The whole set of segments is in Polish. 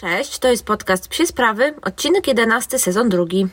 Cześć, to jest podcast Psie Sprawy, odcinek 11, sezon drugi.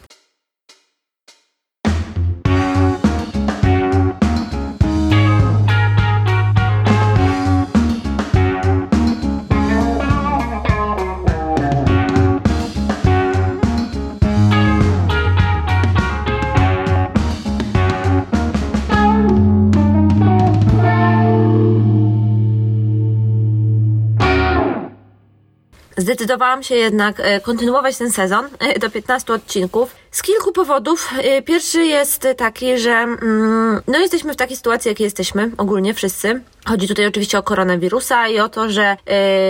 Zdecydowałam się jednak e, kontynuować ten sezon e, do 15 odcinków z kilku powodów. E, pierwszy jest taki, że mm, no jesteśmy w takiej sytuacji, jakiej jesteśmy, ogólnie wszyscy. Chodzi tutaj oczywiście o koronawirusa i o to, że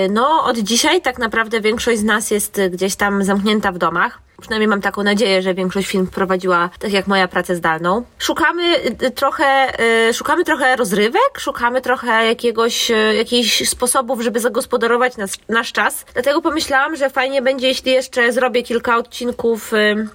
no od dzisiaj tak naprawdę większość z nas jest gdzieś tam zamknięta w domach. Przynajmniej mam taką nadzieję, że większość film prowadziła tak jak moja pracę zdalną. Szukamy y, trochę, y, szukamy trochę rozrywek, szukamy trochę jakiegoś, y, jakichś sposobów, żeby zagospodarować nas, nasz czas. Dlatego pomyślałam, że fajnie będzie, jeśli jeszcze zrobię kilka odcinków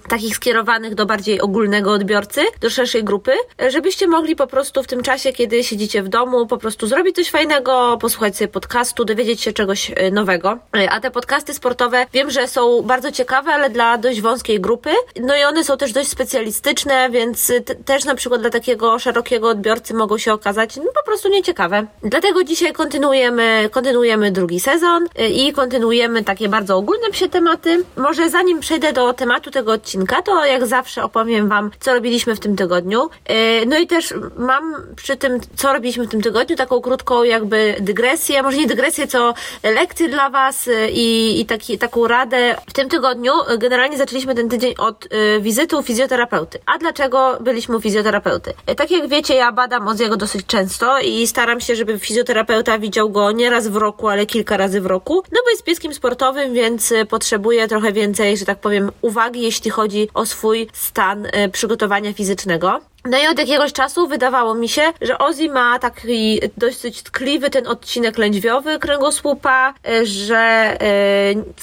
takich skierowanych do bardziej ogólnego odbiorcy, do szerszej grupy, żebyście mogli po prostu w tym czasie, kiedy siedzicie w domu, po prostu zrobić coś fajnego, posłuchać sobie podcastu, dowiedzieć się czegoś nowego. A te podcasty sportowe wiem, że są bardzo ciekawe, ale dla dość dość wąskiej grupy. No i one są też dość specjalistyczne, więc też na przykład dla takiego szerokiego odbiorcy mogą się okazać no, po prostu nieciekawe. Dlatego dzisiaj kontynuujemy, kontynuujemy drugi sezon y, i kontynuujemy takie bardzo ogólne psie tematy. Może zanim przejdę do tematu tego odcinka, to jak zawsze opowiem Wam, co robiliśmy w tym tygodniu. Y, no i też mam przy tym, co robiliśmy w tym tygodniu, taką krótką jakby dygresję, może nie dygresję, co lekcję dla Was y, i, i taki, taką radę. W tym tygodniu generalnie zaczęliśmy ten tydzień od y, wizyty u fizjoterapeuty. A dlaczego byliśmy u fizjoterapeuty? Y, tak jak wiecie, ja badam Oziego dosyć często i staram się, żeby fizjoterapeuta widział go nie raz w roku, ale kilka razy w roku. No bo jest pieskiem sportowym, więc y, potrzebuje trochę więcej, że tak powiem, uwagi, jeśli chodzi o swój stan y, przygotowania fizycznego. No i od jakiegoś czasu wydawało mi się, że Ozzy ma taki dosyć tkliwy ten odcinek lędźwiowy kręgosłupa, e, że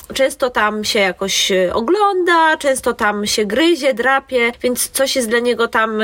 y, często tam się jakoś e, ogląda, często tam się gryzie, drapie, więc coś jest dla niego tam,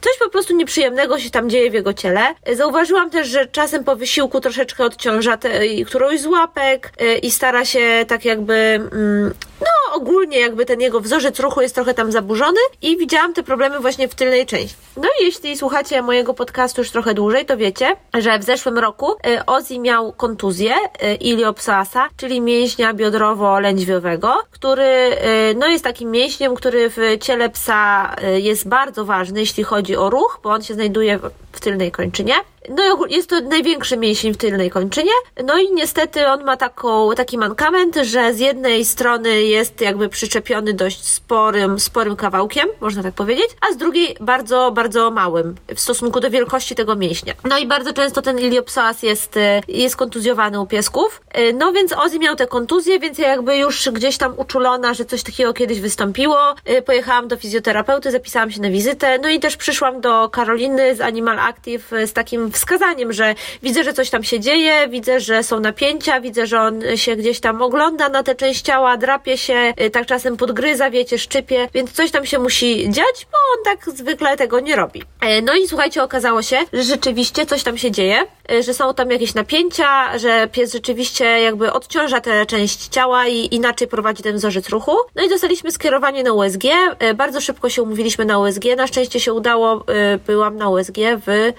coś po prostu nieprzyjemnego się tam dzieje w jego ciele. Zauważyłam też, że czasem po wysiłku troszeczkę odciąża te, którąś z łapek i stara się tak jakby, mm, no ogólnie jakby ten jego wzorzec ruchu jest trochę tam zaburzony i widziałam te problemy właśnie w tylnej części. No i jeśli słuchacie mojego podcastu już trochę dłużej, to wiecie, że w zeszłym roku y, Ozzy miał kontuzję y, iliopsoasa, czyli mięśnia biodrowo-lędźwiowego, który y, no jest takim mięśniem, który w ciele psa jest bardzo ważny, jeśli chodzi o ruch, bo on się znajduje w tylnej kończynie. No jest to największy mięsień w tylnej kończynie. No i niestety on ma taką, taki mankament, że z jednej strony jest jakby przyczepiony dość sporym, sporym kawałkiem, można tak powiedzieć, a z drugiej bardzo, bardzo małym w stosunku do wielkości tego mięśnia. No i bardzo często ten iliopsoas jest, e, jest kontuzjowany u piesków. E, no więc Ozzy miał tę kontuzję, więc ja jakby już gdzieś tam uczulona, że coś takiego kiedyś wystąpiło. E, pojechałam do fizjoterapeuty, zapisałam się na wizytę, no i też przyszłam do Karoliny z Animal Active z takim wskazaniem, że widzę, że coś tam się dzieje, widzę, że są napięcia, widzę, że on się gdzieś tam ogląda na tę część ciała, drapie się, y, tak czasem podgryza, wiecie, szczypie, więc coś tam się musi dziać, bo on tak zwykle tego nie robi. E, no i słuchajcie, okazało się, że rzeczywiście coś tam się dzieje, e, że są tam jakieś napięcia, że pies rzeczywiście jakby odciąża tę część ciała i inaczej prowadzi ten wzorzec ruchu. No i dostaliśmy skierowanie na USG. E, bardzo szybko się umówiliśmy na USG. Na szczęście się udało, byłam na USG w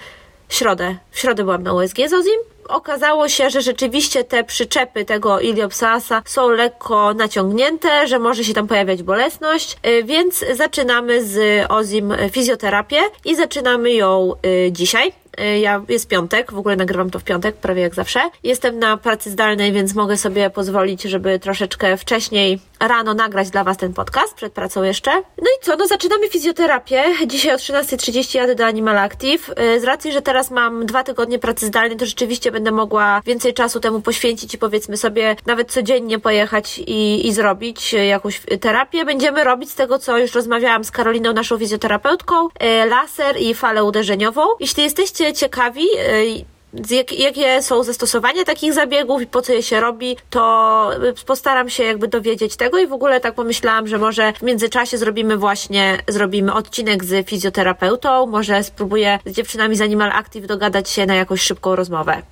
środę. W środę byłam na USG z Ozim. Okazało się, że rzeczywiście te przyczepy tego iliopsasa są lekko naciągnięte, że może się tam pojawiać bolesność, y, więc zaczynamy z Ozim fizjoterapię i zaczynamy ją y, dzisiaj. Y, ja, jest piątek, w ogóle nagrywam to w piątek, prawie jak zawsze. Jestem na pracy zdalnej, więc mogę sobie pozwolić, żeby troszeczkę wcześniej rano nagrać dla Was ten podcast, przed pracą jeszcze. No i co, no zaczynamy fizjoterapię. Dzisiaj o 13.30 jadę do Animal Active. Y, z racji, że teraz mam dwa tygodnie pracy zdalnej, to rzeczywiście będę mogła więcej czasu temu poświęcić i powiedzmy sobie nawet codziennie pojechać i, i zrobić jakąś terapię. Będziemy robić z tego, co już rozmawiałam z Karoliną, naszą fizjoterapeutką, y, laser i falę uderzeniową. Jeśli jesteście ciekawi, y, jak, jakie są zastosowania takich zabiegów i po co je się robi, to postaram się jakby dowiedzieć tego i w ogóle tak pomyślałam, że może w międzyczasie zrobimy właśnie, zrobimy odcinek z fizjoterapeutą, może spróbuję z dziewczynami z Animal Active dogadać się na jakąś szybką rozmowę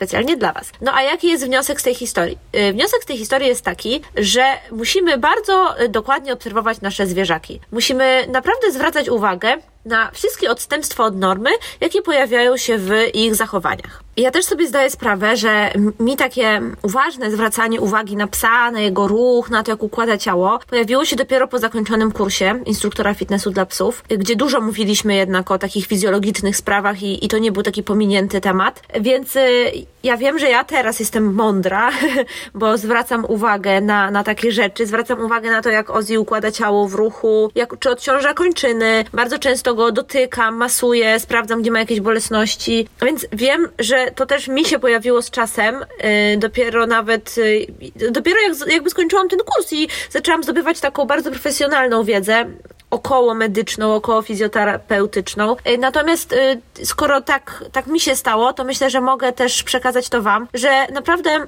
specjalnie dla Was. No a jaki jest wniosek z tej historii? Y, wniosek z tej historii jest taki, że musimy bardzo y, dokładnie obserwować nasze zwierzaki. Musimy naprawdę zwracać uwagę na wszystkie odstępstwa od normy, jakie pojawiają się w ich zachowaniach. Ja też sobie zdaję sprawę, że mi takie uważne zwracanie uwagi na psa, na jego ruch, na to, jak układa ciało, pojawiło się dopiero po zakończonym kursie instruktora fitnessu dla psów, gdzie dużo mówiliśmy jednak o takich fizjologicznych sprawach i, i to nie był taki pominięty temat. Więc y, ja wiem, że ja teraz jestem mądra, bo zwracam uwagę na, na takie rzeczy, zwracam uwagę na to, jak Ozzy układa ciało w ruchu, jak, czy odciąża kończyny. Bardzo często go dotykam, masuję, sprawdzam, gdzie ma jakieś bolesności. Więc wiem, że to też mi się pojawiło z czasem. Yy, dopiero nawet, yy, dopiero jak, jakby skończyłam ten kurs i zaczęłam zdobywać taką bardzo profesjonalną wiedzę około medyczną, około fizjoterapeutyczną. Y, natomiast y, skoro tak, tak mi się stało, to myślę, że mogę też przekazać to Wam, że naprawdę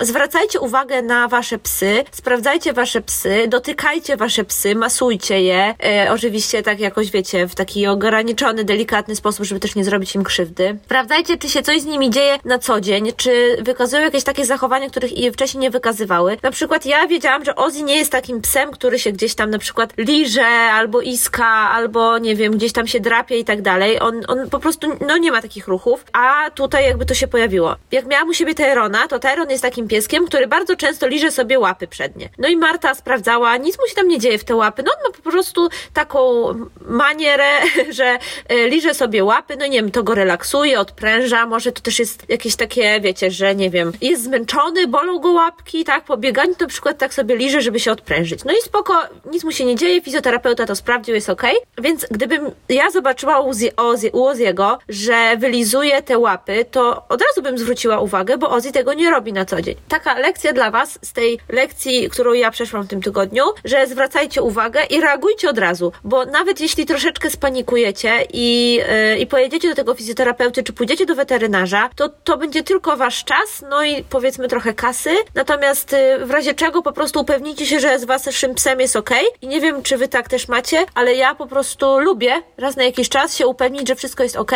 zwracajcie uwagę na wasze psy, sprawdzajcie wasze psy, dotykajcie wasze psy, masujcie je. E, oczywiście tak jakoś wiecie, w taki ograniczony, delikatny sposób, żeby też nie zrobić im krzywdy. Sprawdzajcie, czy się coś z nimi dzieje na co dzień, czy wykazują jakieś takie zachowania, których wcześniej nie wykazywały. Na przykład ja wiedziałam, że Ozzy nie jest takim psem, który się gdzieś tam na przykład liże, albo iska, albo nie wiem, gdzieś tam się drapie i tak dalej. On, on po prostu, no nie ma takich ruchów, a tutaj jakby to się pojawiło. Jak miałam u siebie Tyrona, to Tyron jest takim pieskiem, który bardzo często liże sobie łapy przednie. No i Marta sprawdzała, nic mu się tam nie dzieje w te łapy. No on ma po prostu taką manierę, że e, liże sobie łapy, no nie wiem, to go relaksuje, odpręża, może to też jest jakieś takie, wiecie, że nie wiem, jest zmęczony, bolą go łapki, tak, po bieganiu na przykład tak sobie liże, żeby się odprężyć. No i spoko, nic mu się nie dzieje, fizjoterapeuta to sprawdził, jest ok. Więc gdybym ja zobaczyła u, Ozzy, u Oziego, że wylizuje te łapy, to od razu bym zwróciła uwagę, bo Ozzy tego nie robi na co dzień. Taka lekcja dla Was z tej lekcji, którą ja przeszłam w tym tygodniu, że zwracajcie uwagę i reagujcie od razu, bo nawet jeśli troszeczkę spanikujecie i, yy, i pojedziecie do tego fizjoterapeuty, czy pójdziecie do weterynarza, to to będzie tylko Wasz czas, no i powiedzmy trochę kasy, natomiast yy, w razie czego po prostu upewnijcie się, że z Waszym psem jest ok i nie wiem, czy Wy tak też macie, ale ja po prostu lubię raz na jakiś czas się upewnić, że wszystko jest ok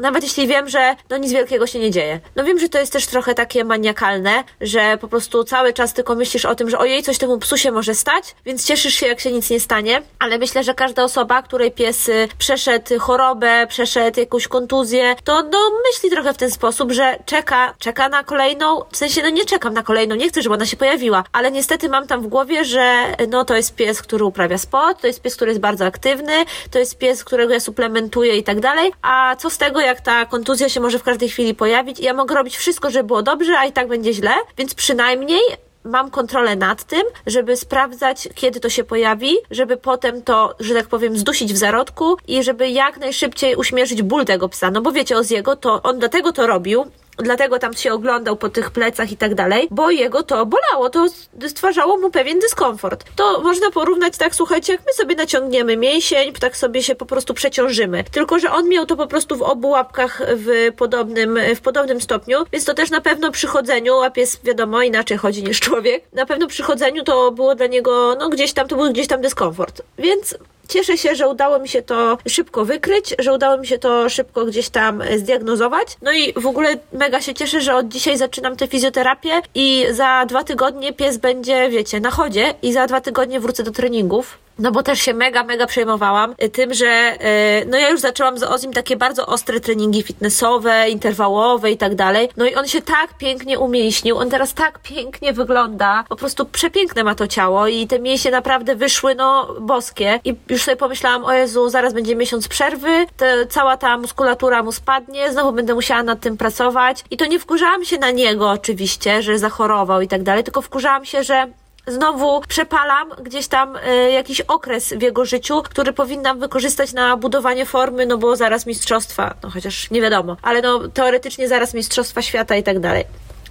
nawet jeśli wiem, że no nic wielkiego się nie dzieje. No wiem, że to jest też trochę takie maniakalne, że po prostu cały czas tylko myślisz o tym, że ojej, coś temu psu się może stać, więc cieszysz się, jak się nic nie stanie, ale myślę, że każda osoba, której pies y, przeszedł chorobę, przeszedł jakąś kontuzję, to no myśli trochę w ten sposób, że czeka, czeka na kolejną, w sensie no nie czekam na kolejną, nie chcę, żeby ona się pojawiła, ale niestety mam tam w głowie, że no to jest pies, który uprawia sport, to jest pies, który jest bardzo aktywny, to jest pies, którego ja suplementuję i tak dalej, a co z tego, jak ta kontuzja się może w każdej chwili pojawić ja mogę robić wszystko, żeby było dobrze, a i tak będzie źle, więc przynajmniej mam kontrolę nad tym, żeby sprawdzać, kiedy to się pojawi, żeby potem to, że tak powiem, zdusić w zarodku i żeby jak najszybciej uśmierzyć ból tego psa. No bo wiecie, Oziego, to on dlatego to robił, dlatego tam się oglądał po tych plecach i tak dalej, bo jego to bolało, to stwarzało mu pewien dyskomfort. To można porównać tak, słuchajcie, jak my sobie naciągniemy mięsień, tak sobie się po prostu przeciążymy. Tylko, że on miał to po prostu w obu łapkach w podobnym, w podobnym stopniu, więc to też na pewno przy chodzeniu, a pies wiadomo inaczej chodzi niż człowiek, na pewno przy chodzeniu to było dla niego, no gdzieś tam, to był gdzieś tam dyskomfort. Więc Cieszę się, że udało mi się to szybko wykryć, że udało mi się to szybko gdzieś tam zdiagnozować. No i w ogóle mega się cieszę, że od dzisiaj zaczynam tę fizjoterapię i za dwa tygodnie pies będzie, wiecie, na chodzie i za dwa tygodnie wrócę do treningów. No bo też się mega, mega przejmowałam tym, że yy, no ja już zaczęłam z Ozim takie bardzo ostre treningi fitnessowe, interwałowe i tak dalej. No i on się tak pięknie umięśnił, on teraz tak pięknie wygląda, po prostu przepiękne ma to ciało i te mięśnie naprawdę wyszły, no boskie. I już sobie pomyślałam, o Jezu, zaraz będzie miesiąc przerwy, cała ta muskulatura mu spadnie, znowu będę musiała nad tym pracować. I to nie wkurzałam się na niego oczywiście, że zachorował i tak dalej, tylko wkurzałam się, że znowu przepalam gdzieś tam y, jakiś okres w jego życiu, który powinnam wykorzystać na budowanie formy, no bo zaraz mistrzostwa, no chociaż nie wiadomo, ale no teoretycznie zaraz mistrzostwa świata i tak dalej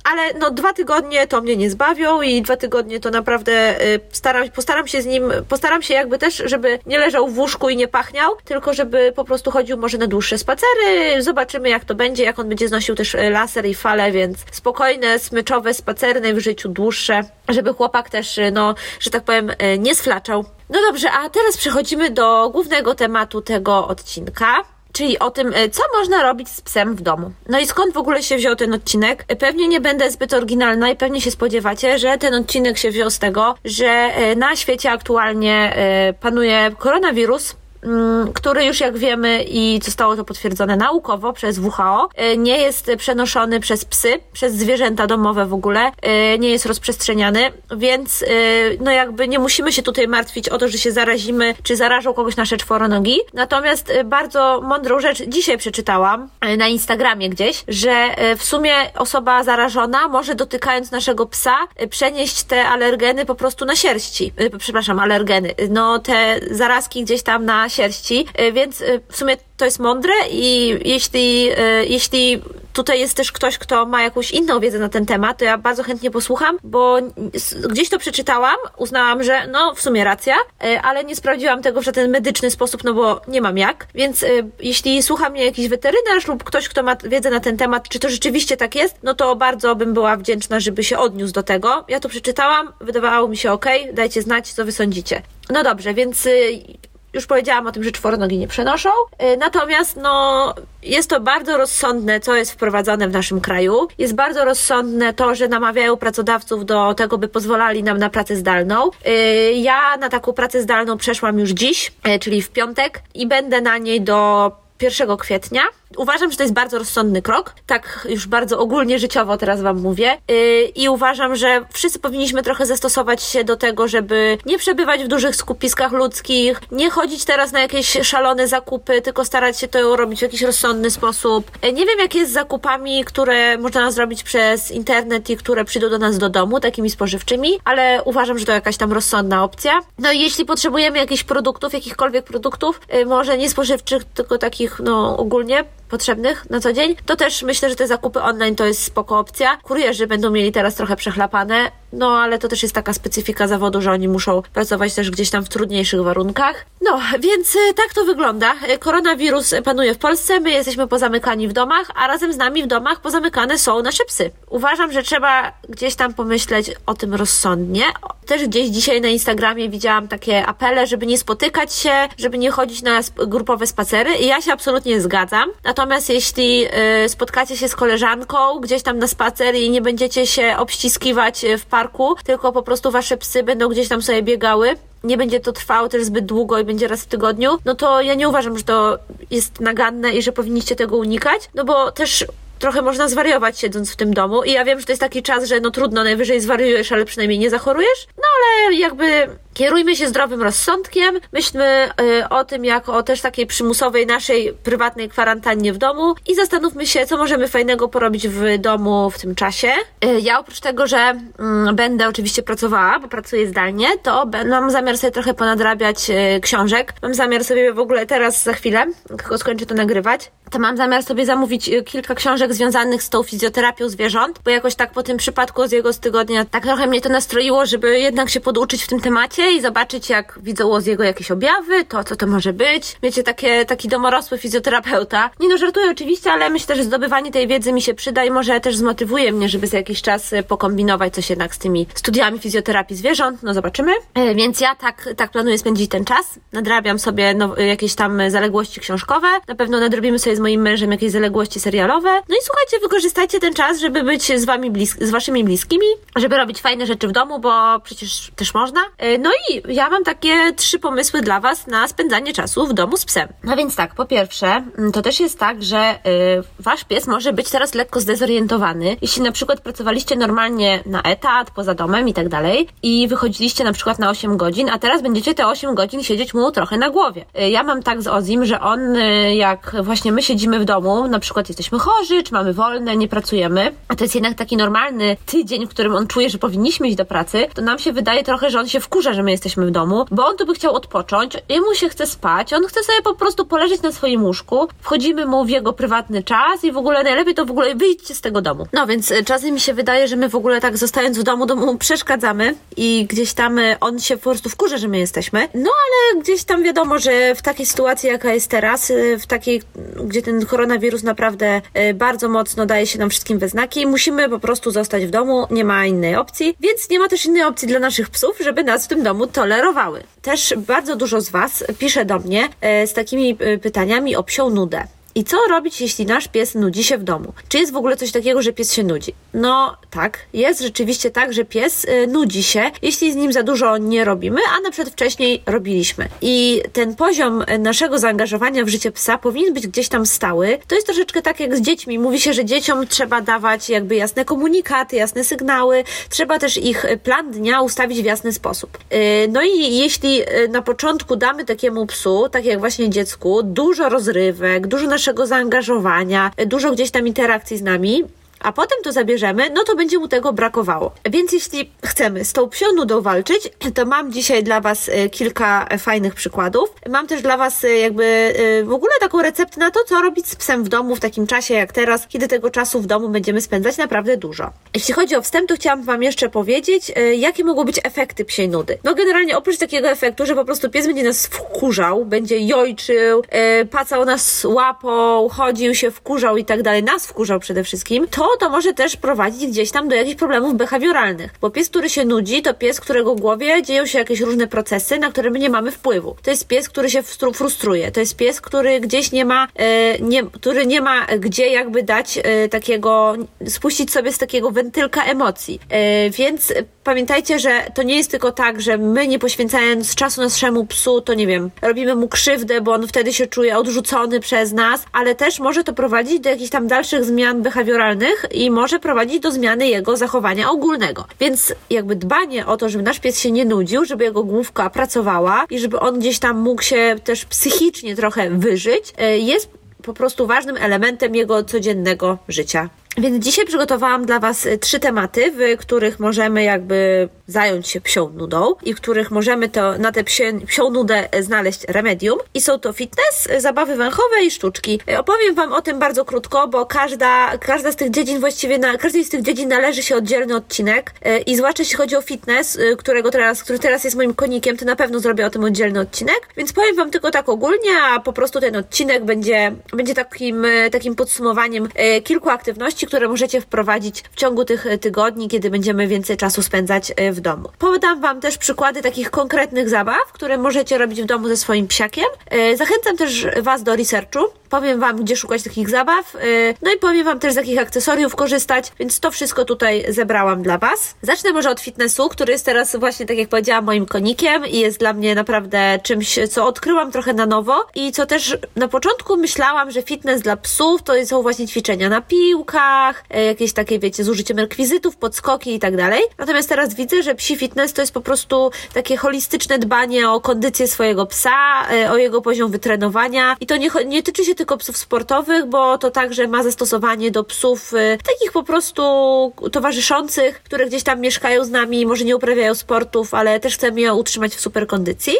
ale no dwa tygodnie to mnie nie zbawią i dwa tygodnie to naprawdę y, staram, postaram się z nim, postaram się jakby też, żeby nie leżał w łóżku i nie pachniał, tylko żeby po prostu chodził może na dłuższe spacery, zobaczymy jak to będzie, jak on będzie znosił też y, laser i fale, więc spokojne, smyczowe spacery w życiu dłuższe, żeby chłopak też, y, no, że tak powiem, nie sflaczał. No dobrze, a teraz przechodzimy do głównego tematu tego odcinka. Czyli o tym, co można robić z psem w domu. No i skąd w ogóle się wziął ten odcinek? Pewnie nie będę zbyt oryginalna i pewnie się spodziewacie, że ten odcinek się wziął z tego, że na świecie aktualnie panuje koronawirus, który już jak wiemy i zostało to potwierdzone naukowo przez WHO, e, nie jest przenoszony przez psy, przez zwierzęta domowe w ogóle, e, nie jest rozprzestrzeniany, więc e, no jakby nie musimy się tutaj martwić o to, że się zarazimy, czy zarażą kogoś nasze czworonogi. Natomiast bardzo mądrą rzecz dzisiaj przeczytałam na Instagramie gdzieś, że w sumie osoba zarażona może dotykając naszego psa przenieść te alergeny po prostu na sierści. Przepraszam, alergeny. No te zarazki gdzieś tam na sierści, e, więc e, w sumie to jest mądre i jeśli, e, jeśli tutaj jest też ktoś, kto ma jakąś inną wiedzę na ten temat, to ja bardzo chętnie posłucham, bo gdzieś to przeczytałam, uznałam, że no w sumie racja, ale nie sprawdziłam tego w żaden medyczny sposób, no bo nie mam jak. Więc jeśli słucha mnie jakiś weterynarz lub ktoś, kto ma wiedzę na ten temat, czy to rzeczywiście tak jest, no to bardzo bym była wdzięczna, żeby się odniósł do tego. Ja to przeczytałam, wydawało mi się ok, dajcie znać, co wy sądzicie. No dobrze, więc już powiedziałam o tym, że czworonogi nie przenoszą. Y, natomiast no, jest to bardzo rozsądne, co jest wprowadzone w naszym kraju. Jest bardzo rozsądne to, że namawiają pracodawców do tego, by pozwalali nam na pracę zdalną. Y, ja na taką pracę zdalną przeszłam już dziś, y, czyli w piątek i będę na niej do 1 kwietnia. Uważam, że to jest bardzo rozsądny krok, tak już bardzo ogólnie życiowo teraz Wam mówię. Yy, I uważam, że wszyscy powinniśmy trochę zastosować się do tego, żeby nie przebywać w dużych skupiskach ludzkich, nie chodzić teraz na jakieś szalone zakupy, tylko starać się to robić w jakiś rozsądny sposób. Yy, nie wiem, jak jest z zakupami, które można zrobić przez internet i które przyjdą do nas do domu, takimi spożywczymi, ale uważam, że to jakaś tam rozsądna opcja. No i jeśli potrzebujemy jakichś produktów, jakichkolwiek produktów, yy, może nie spożywczych, tylko takich, no ogólnie, potrzebnych na co dzień, to też myślę, że te zakupy online to jest spoko opcja. Kurierzy będą mieli teraz trochę przechlapane, no ale to też jest taka specyfika zawodu, że oni muszą pracować też gdzieś tam w trudniejszych warunkach. No, więc y, tak to wygląda. Y, koronawirus panuje w Polsce, my jesteśmy pozamykani w domach, a razem z nami w domach pozamykane są nasze psy. Uważam, że trzeba gdzieś tam pomyśleć o tym rozsądnie. Też gdzieś dzisiaj na Instagramie widziałam takie apele, żeby nie spotykać się, żeby nie chodzić na grupowe spacery i ja się absolutnie zgadzam. Natomiast jeśli y, spotkacie się z koleżanką gdzieś tam na spacer i nie będziecie się obściskiwać w parku, parku, tylko po prostu wasze psy będą gdzieś tam sobie biegały, nie będzie to trwało też zbyt długo i będzie raz w tygodniu, no to ja nie uważam, że to jest naganne i że powinniście tego unikać, no bo też trochę można zwariować siedząc w tym domu i ja wiem, że to jest taki czas, że no trudno, najwyżej zwariujesz, ale przynajmniej nie zachorujesz, no ale jakby Kierujmy się zdrowym rozsądkiem, myślmy y, o tym jako o też takiej przymusowej naszej prywatnej kwarantannie w domu i zastanówmy się, co możemy fajnego porobić w domu w tym czasie. Y, ja oprócz tego, że y, będę oczywiście pracowała, bo pracuję zdalnie, to mam zamiar sobie trochę ponadrabiać y, książek. Mam zamiar sobie w ogóle teraz za chwilę, tylko skończę to nagrywać, to mam zamiar sobie zamówić kilka książek związanych z tą fizjoterapią zwierząt, bo jakoś tak po tym przypadku z jego z tygodnia tak trochę mnie to nastroiło, żeby jednak się poduczyć w tym temacie i zobaczyć, jak widzą z jego jakieś objawy, to co to może być. Wiecie, takie, taki domorosły fizjoterapeuta. Nie no, żartuję oczywiście, ale myślę, że zdobywanie tej wiedzy mi się przyda i może też zmotywuje mnie, żeby za jakiś czas e, pokombinować coś jednak z tymi studiami fizjoterapii zwierząt. No zobaczymy. E, więc ja tak, tak planuję spędzić ten czas. Nadrabiam sobie no, jakieś tam zaległości książkowe. Na pewno nadrobimy sobie z moim mężem jakieś zaległości serialowe. No i słuchajcie, wykorzystajcie ten czas, żeby być z wami blisk- z waszymi bliskimi, żeby robić fajne rzeczy w domu, bo przecież też można. E, no i ja mam takie trzy pomysły dla Was na spędzanie czasu w domu z psem. No więc tak, po pierwsze, mm, to też jest tak, że y, Wasz pies może być teraz lekko zdezorientowany. Jeśli na przykład pracowaliście normalnie na etat, poza domem i tak dalej i wychodziliście na przykład na 8 godzin, a teraz będziecie te 8 godzin siedzieć mu trochę na głowie. Y, ja mam tak z Ozim, że on, jak właśnie my siedzimy w domu, na przykład jesteśmy chorzy, czy mamy wolne, nie pracujemy, a to jest jednak taki normalny tydzień, w którym on czuje, że powinniśmy iść do pracy, to nam się wydaje trochę, że on się wkurza, że my jesteśmy w domu, bo on tu by chciał odpocząć, jemu się chce spać, on chce sobie po prostu poleżeć na swoim łóżku, wchodzimy mu w jego prywatny czas i w ogóle najlepiej to w ogóle wyjdźcie z tego domu. No więc e, czasem mi się wydaje, że my w ogóle tak zostając w domu, domu przeszkadzamy i gdzieś tam e, on się po prostu wkurza, że my jesteśmy. No ale gdzieś tam wiadomo, że w takiej sytuacji, jaka jest teraz, e, w takiej, gdzie ten koronawirus naprawdę bardzo mocno daje się nam wszystkim we znaki, musimy po prostu zostać w domu, nie ma innej opcji, więc nie ma też innej opcji dla naszych psów, żeby nas w tym domu domu tolerowały. Też bardzo dużo z Was pisze do mnie e, z takimi e, pytaniami o psią nudę. I co robić, jeśli nasz pies nudzi się w domu? Czy jest w ogóle coś takiego, że pies się nudzi? No tak, jest rzeczywiście tak, że pies y, nudzi się, jeśli z nim za dużo nie robimy, a na przykład wcześniej robiliśmy. I ten poziom naszego zaangażowania w życie psa powinien być gdzieś tam stały. To jest troszeczkę tak jak z dziećmi. Mówi się, że dzieciom trzeba dawać jakby jasne komunikaty, jasne sygnały, trzeba też ich plan dnia ustawić w jasny sposób. Y, no i jeśli y, na początku damy takiemu psu, tak jak właśnie dziecku, dużo rozrywek, dużo naszego naszego zaangażowania, dużo gdzieś tam interakcji z nami, a potem to zabierzemy, no to będzie mu tego brakowało. Więc jeśli chcemy z tą psią nudą walczyć, to mam dzisiaj dla Was e, kilka fajnych przykładów. Mam też dla Was e, jakby e, w ogóle taką receptę na to, co robić z psem w domu w takim czasie jak teraz, kiedy tego czasu w domu będziemy spędzać naprawdę dużo. Jeśli chodzi o wstęp, to chciałam Wam jeszcze powiedzieć, jakie mogą być efekty psiej nudy. No generalnie oprócz takiego efektu, że po prostu pies będzie nas wkurzał, będzie jojczył, pacał nas łapą, chodził się, wkurzał i tak dalej, nas wkurzał przede wszystkim, to to może też prowadzić gdzieś tam do jakichś problemów behawioralnych. Bo pies, który się nudzi, to pies, którego głowie dzieją się jakieś różne procesy, na które my nie mamy wpływu. To jest pies, który się frustruje. To jest pies, który gdzieś nie ma, e, nie, który nie ma gdzie jakby dać e, takiego, spuścić sobie z takiego wentylka emocji. E, więc pamiętajcie, że to nie jest tylko tak, że my nie poświęcając czasu naszemu psu, to nie wiem, robimy mu krzywdę, bo on wtedy się czuje odrzucony przez nas, ale też może to prowadzić do jakichś tam dalszych zmian behawioralnych i może prowadzić do zmiany jego zachowania ogólnego. Więc jakby dbanie o to, żeby nasz pies się nie nudził, żeby jego główka pracowała i żeby on gdzieś tam mógł się też psychicznie trochę wyżyć, e, jest po prostu ważnym elementem jego codziennego życia. Więc dzisiaj przygotowałam dla Was y, trzy tematy, w których możemy jakby zająć się psią nudą i w których możemy to na tę psią nudę y, znaleźć remedium. I są to fitness, y, zabawy węchowe i sztuczki. Opowiem Wam o tym bardzo krótko, bo każda, każda z tych dziedzin właściwie, na każdej z tych dziedzin należy się oddzielny odcinek i zwłaszcza jeśli chodzi o fitness, którego teraz, który teraz jest moim konikiem, to na pewno zrobię o tym oddzielny odcinek. Więc powiem Wam tylko tak ogólnie, a po prostu ten odcinek będzie, będzie takim, takim podsumowaniem kilku aktywności, które możecie wprowadzić w ciągu tych e, tygodni, kiedy będziemy więcej czasu spędzać e, w domu. Podam Wam też przykłady takich konkretnych zabaw, które możecie robić w domu ze swoim psiakiem. E, zachęcam też Was do researchu. Powiem Wam, gdzie szukać takich zabaw. No i powiem Wam też, z jakich akcesoriów korzystać, więc to wszystko tutaj zebrałam dla Was. Zacznę może od fitnessu, który jest teraz właśnie, tak jak powiedziałam, moim konikiem i jest dla mnie naprawdę czymś, co odkryłam trochę na nowo i co też na początku myślałam, że fitness dla psów to są właśnie ćwiczenia na piłkach, e, jakieś takie, wiecie, z użyciem rekwizytów, podskoki i tak dalej. Natomiast teraz widzę, że psi fitness to jest po prostu takie holistyczne dbanie o kondycję swojego psa, e, o jego poziom wytrenowania i to nie, nie tyczy się tylko psów sportowych, bo to także ma zastosowanie do psów e, takich po prostu towarzyszących, które gdzieś tam mieszkają z nami, może nie uprawiają sportów, ale też chcemy je utrzymać w super kondycji.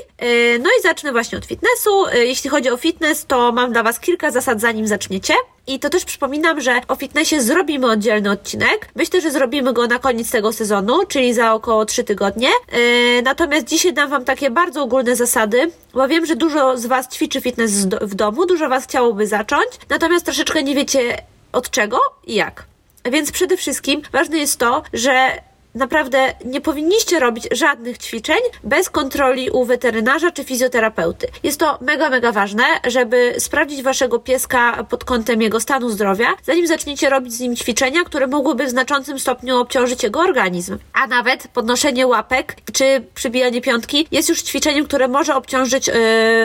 No i zacznę właśnie od fitnessu. Jeśli chodzi o fitness, to mam dla Was kilka zasad, zanim zaczniecie. I to też przypominam, że o fitnessie zrobimy oddzielny odcinek. Myślę, że zrobimy go na koniec tego sezonu, czyli za około 3 tygodnie. Yy, natomiast dzisiaj dam Wam takie bardzo ogólne zasady, bo wiem, że dużo z Was ćwiczy fitness w domu, dużo Was chciałoby zacząć, natomiast troszeczkę nie wiecie od czego i jak. Więc przede wszystkim ważne jest to, że naprawdę nie powinniście robić żadnych ćwiczeń bez kontroli u weterynarza czy fizjoterapeuty. Jest to mega, mega ważne, żeby sprawdzić waszego pieska pod kątem jego stanu zdrowia, zanim zaczniecie robić z nim ćwiczenia, które mogłyby w znaczącym stopniu obciążyć jego organizm. A nawet podnoszenie łapek czy przybijanie piątki jest już ćwiczeniem, które może obciążyć yy,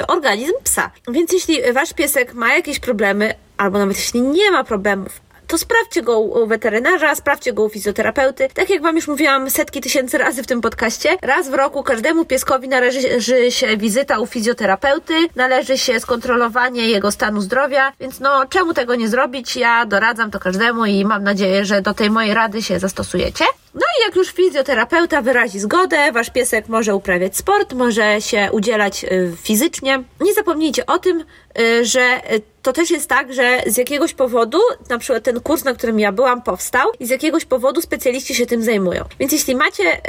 organizm psa. Więc jeśli wasz piesek ma jakieś problemy, albo nawet jeśli nie ma problemów, to sprawdźcie go u weterynarza, sprawdźcie go u fizjoterapeuty. Tak jak Wam już mówiłam setki tysięcy razy w tym podcaście, raz w roku każdemu pieskowi należy się wizyta u fizjoterapeuty, należy się skontrolowanie jego stanu zdrowia, więc no czemu tego nie zrobić? Ja doradzam to każdemu i mam nadzieję, że do tej mojej rady się zastosujecie. No i jak już fizjoterapeuta wyrazi zgodę, wasz piesek może uprawiać sport, może się udzielać y, fizycznie. Nie zapomnijcie o tym, y, że y, to też jest tak, że z jakiegoś powodu, na przykład ten kurs, na którym ja byłam, powstał i z jakiegoś powodu specjaliści się tym zajmują. Więc jeśli macie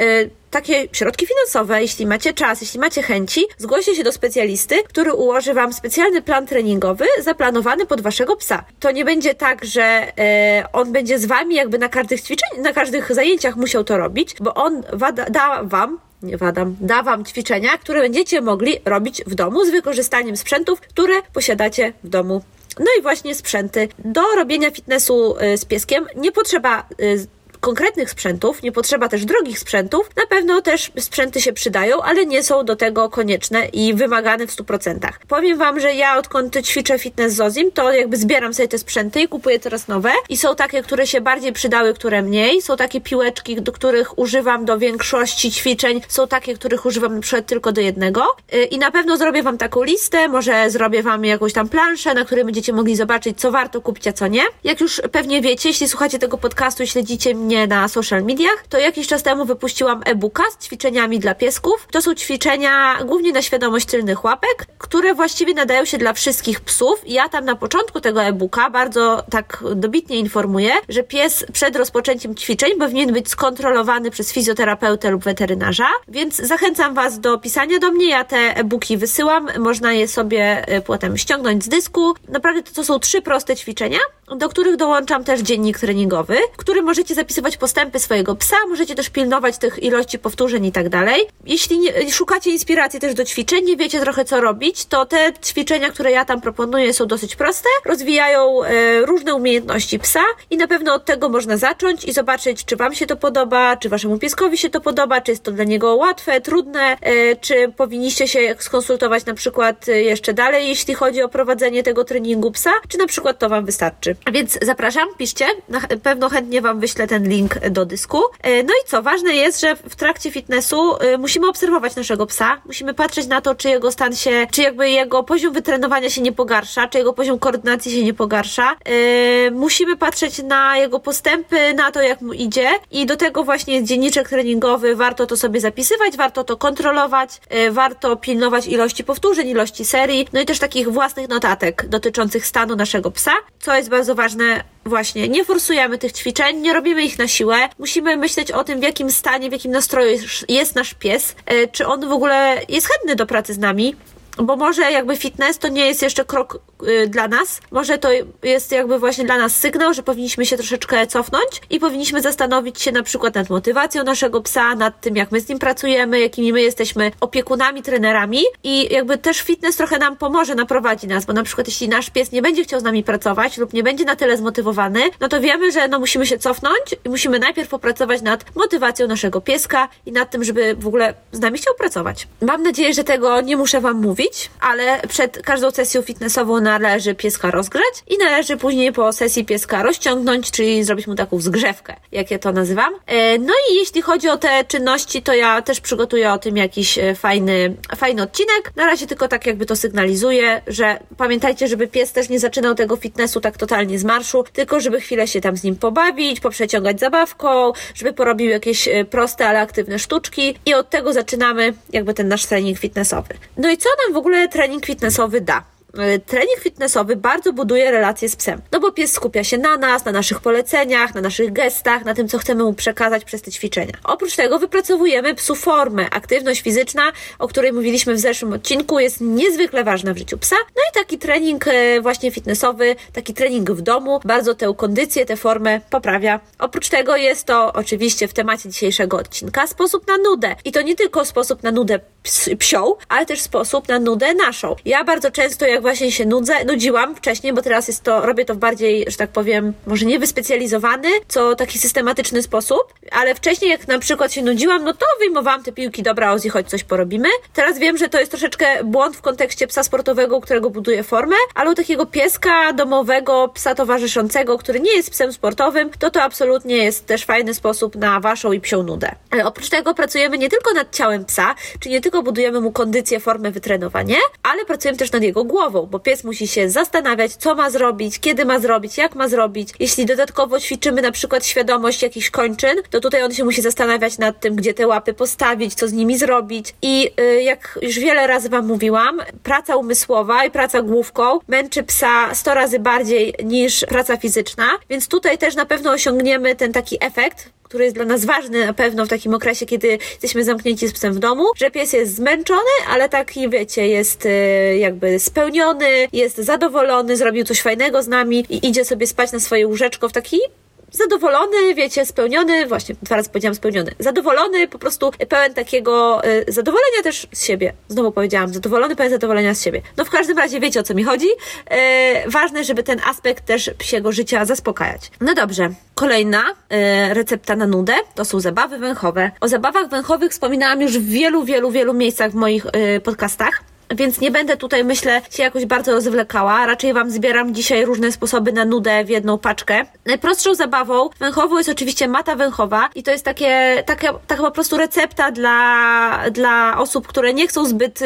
takie środki finansowe, jeśli macie czas, jeśli macie chęci, zgłoście się do specjalisty, który ułoży Wam specjalny plan treningowy zaplanowany pod Waszego psa. To nie będzie tak, że e, on będzie z Wami jakby na każdych ćwiczeń, na każdych zajęciach musiał to robić, bo on da Wam nie wadam, da Wam ćwiczenia, które będziecie mogli robić w domu z wykorzystaniem sprzętów, które posiadacie w domu. No i właśnie sprzęty. Do robienia fitnessu y, z pieskiem nie potrzeba y, konkretnych sprzętów, nie potrzeba też drogich sprzętów. Na pewno też sprzęty się przydają, ale nie są do tego konieczne i wymagane w 100%. Powiem Wam, że ja odkąd ćwiczę fitness z Ozim, to jakby zbieram sobie te sprzęty i kupuję teraz nowe. I są takie, które się bardziej przydały, które mniej. Są takie piłeczki, do których używam do większości ćwiczeń. Są takie, których używam na przykład tylko do jednego. Y, I na pewno zrobię Wam taką listę, może zrobię Wam jakąś tam planszę, na której będziecie mogli zobaczyć, co warto kupić, a co nie. Jak już pewnie wiecie, jeśli słuchacie tego podcastu i śledzicie mnie mnie na social mediach, to jakiś czas temu wypuściłam e-booka z ćwiczeniami dla piesków. To są ćwiczenia głównie na świadomość tylnych łapek, które właściwie nadają się dla wszystkich psów. Ja tam na początku tego e-booka bardzo tak dobitnie informuję, że pies przed rozpoczęciem ćwiczeń powinien być skontrolowany przez fizjoterapeutę lub weterynarza, więc zachęcam Was do pisania do mnie. Ja te e-booki wysyłam, można je sobie e, potem ściągnąć z dysku. Naprawdę to, to są trzy proste ćwiczenia, do których dołączam też dziennik treningowy, który możecie zapisywać postępy swojego psa, możecie też pilnować tych ilości powtórzeń i tak dalej. Jeśli nie, szukacie inspiracji też do ćwiczeń, nie wiecie trochę co robić, to te ćwiczenia, które ja tam proponuję są dosyć proste, rozwijają e, różne umiejętności psa i na pewno od tego można zacząć i zobaczyć, czy Wam się to podoba, czy Waszemu pieskowi się to podoba, czy jest to dla niego łatwe, trudne, e, czy powinniście się skonsultować na przykład e, jeszcze dalej, jeśli chodzi o prowadzenie tego treningu psa, czy na przykład to Wam wystarczy. Więc zapraszam, piszcie, na pewno chętnie Wam wyślę ten link do dysku. E, no i co, ważne jest, że w trakcie fitnessu e, musimy obserwować naszego psa, musimy patrzeć na to, czy jego stan się, czy jakby jego poziom wytrenowania się nie pogarsza, czy jego poziom koordynacji się nie pogarsza. E, musimy patrzeć na jego postępy, na to, jak mu idzie i do tego właśnie jest dzienniczek treningowy, warto to sobie zapisywać, warto to kontrolować, warto pilnować ilości powtórzeń, ilości serii, no i też takich własnych notatek dotyczących stanu naszego psa, co jest bardzo ważne właśnie, nie forsujemy tych ćwiczeń, nie robimy ich na siłę. Musimy myśleć o tym, w jakim stanie, w jakim nastroju jest nasz pies, e, czy on w ogóle jest chętny do pracy z nami, bo może jakby fitness to nie jest jeszcze krok dla nas, może to jest jakby właśnie dla nas sygnał, że powinniśmy się troszeczkę cofnąć i powinniśmy zastanowić się na przykład nad motywacją naszego psa, nad tym jak my z nim pracujemy, jakimi my jesteśmy opiekunami, trenerami i jakby też fitness trochę nam pomoże, naprowadzi nas, bo na przykład jeśli nasz pies nie będzie chciał z nami pracować lub nie będzie na tyle zmotywowany, no to wiemy, że no musimy się cofnąć i musimy najpierw popracować nad motywacją naszego pieska i nad tym, żeby w ogóle z nami chciał pracować. Mam nadzieję, że tego nie muszę Wam mówić, ale przed każdą sesją fitnessową należy pieska rozgrzać i należy później po sesji pieska rozciągnąć, czyli zrobić mu taką zgrzewkę, jak ja to nazywam. E, no i jeśli chodzi o te czynności, to ja też przygotuję o tym jakiś e, fajny, fajny odcinek. Na razie tylko tak jakby to sygnalizuję, że pamiętajcie, żeby pies też nie zaczynał tego fitnessu tak totalnie z marszu, tylko żeby chwilę się tam z nim pobawić, poprzeciągać zabawką, żeby porobił jakieś e, proste, ale aktywne sztuczki i od tego zaczynamy jakby ten nasz trening fitnessowy. No i co nam w ogóle trening fitnessowy da? E, trening fitnessowy bardzo buduje relacje z psem. No bo pies skupia się na nas, na naszych poleceniach, na naszych gestach, na tym, co chcemy mu przekazać przez te ćwiczenia. Oprócz tego wypracowujemy psu formę. Aktywność fizyczna, o której mówiliśmy w zeszłym odcinku, jest niezwykle ważna w życiu psa. No i taki trening e, właśnie fitnessowy, taki trening w domu, bardzo tę kondycję, tę formę poprawia. Oprócz tego jest to oczywiście w temacie dzisiejszego odcinka sposób na nudę. I to nie tylko sposób na nudę psią, ale też sposób na nudę naszą. Ja bardzo często, jak właśnie się nudzę, nudziłam wcześniej, bo teraz jest to, robię to w bardziej, że tak powiem, może nie wyspecjalizowany, co taki systematyczny sposób, ale wcześniej jak na przykład się nudziłam, no to wyjmowałam te piłki, dobra Ozzy, chodź coś porobimy. Teraz wiem, że to jest troszeczkę błąd w kontekście psa sportowego, którego buduje formę, ale u takiego pieska domowego, psa towarzyszącego, który nie jest psem sportowym, to to absolutnie jest też fajny sposób na waszą i psią nudę. E, oprócz tego pracujemy nie tylko nad ciałem psa, czy nie tylko budujemy mu kondycję, formę, wytrenowanie, ale pracujemy też nad jego głową bo pies musi się zastanawiać, co ma zrobić, kiedy ma zrobić, jak ma zrobić. Jeśli dodatkowo ćwiczymy na przykład świadomość jakichś kończyn, to tutaj on się musi zastanawiać nad tym, gdzie te łapy postawić, co z nimi zrobić. I y, jak już wiele razy Wam mówiłam, praca umysłowa i praca główką męczy psa 100 razy bardziej niż praca fizyczna, więc tutaj też na pewno osiągniemy ten taki efekt, który jest dla nas ważny na pewno w takim okresie, kiedy jesteśmy zamknięci z psem w domu, że pies jest zmęczony, ale taki, wiecie, jest e, jakby spełniony, jest zadowolony, zrobił coś fajnego z nami i idzie sobie spać na swoje łóżeczko w taki zadowolony, wiecie, spełniony, właśnie dwa razy powiedziałam spełniony, zadowolony, po prostu pełen takiego y, zadowolenia też z siebie. Znowu powiedziałam, zadowolony, pełen zadowolenia z siebie. No w każdym razie wiecie o co mi chodzi. Y, ważne, żeby ten aspekt też psiego życia zaspokajać. No dobrze, kolejna y, recepta na nudę to są zabawy węchowe. O zabawach węchowych wspominałam już w wielu, wielu, wielu miejscach w moich y, podcastach. Więc nie będę tutaj, myślę, się jakoś bardzo rozwlekała. Raczej Wam zbieram dzisiaj różne sposoby na nudę w jedną paczkę. Najprostszą zabawą węchową jest oczywiście mata węchowa i to jest takie, taka, taka po prostu recepta dla, dla osób, które nie chcą zbyt,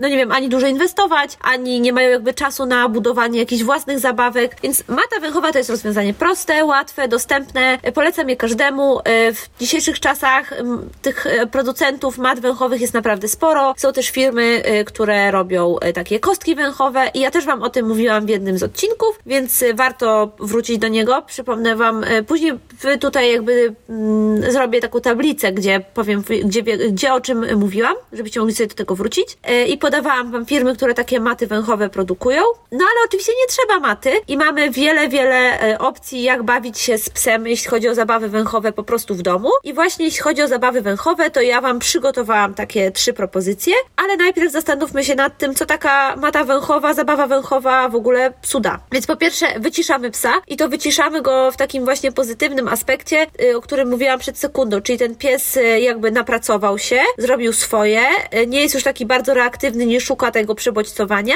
no nie wiem, ani dużo inwestować, ani nie mają jakby czasu na budowanie jakichś własnych zabawek. Więc mata węchowa to jest rozwiązanie proste, łatwe, dostępne. Polecam je każdemu. W dzisiejszych czasach tych producentów mat węchowych jest naprawdę sporo. Są też firmy, które robią e, takie kostki węchowe i ja też Wam o tym mówiłam w jednym z odcinków, więc e, warto wrócić do niego. Przypomnę Wam, e, później tutaj jakby mm, zrobię taką tablicę, gdzie powiem, gdzie, gdzie o czym mówiłam, żebyście mogli sobie do tego wrócić i podawałam Wam firmy, które takie maty węchowe produkują. No ale oczywiście nie trzeba maty i mamy wiele, wiele opcji, jak bawić się z psem, jeśli chodzi o zabawy węchowe po prostu w domu. I właśnie jeśli chodzi o zabawy węchowe, to ja Wam przygotowałam takie trzy propozycje, ale najpierw zastanówmy się się nad tym, co taka mata węchowa, zabawa węchowa w ogóle psu da. Więc po pierwsze wyciszamy psa i to wyciszamy go w takim właśnie pozytywnym aspekcie, y, o którym mówiłam przed sekundą, czyli ten pies y, jakby napracował się, zrobił swoje, y, nie jest już taki bardzo reaktywny, nie szuka tego przebodźcowania,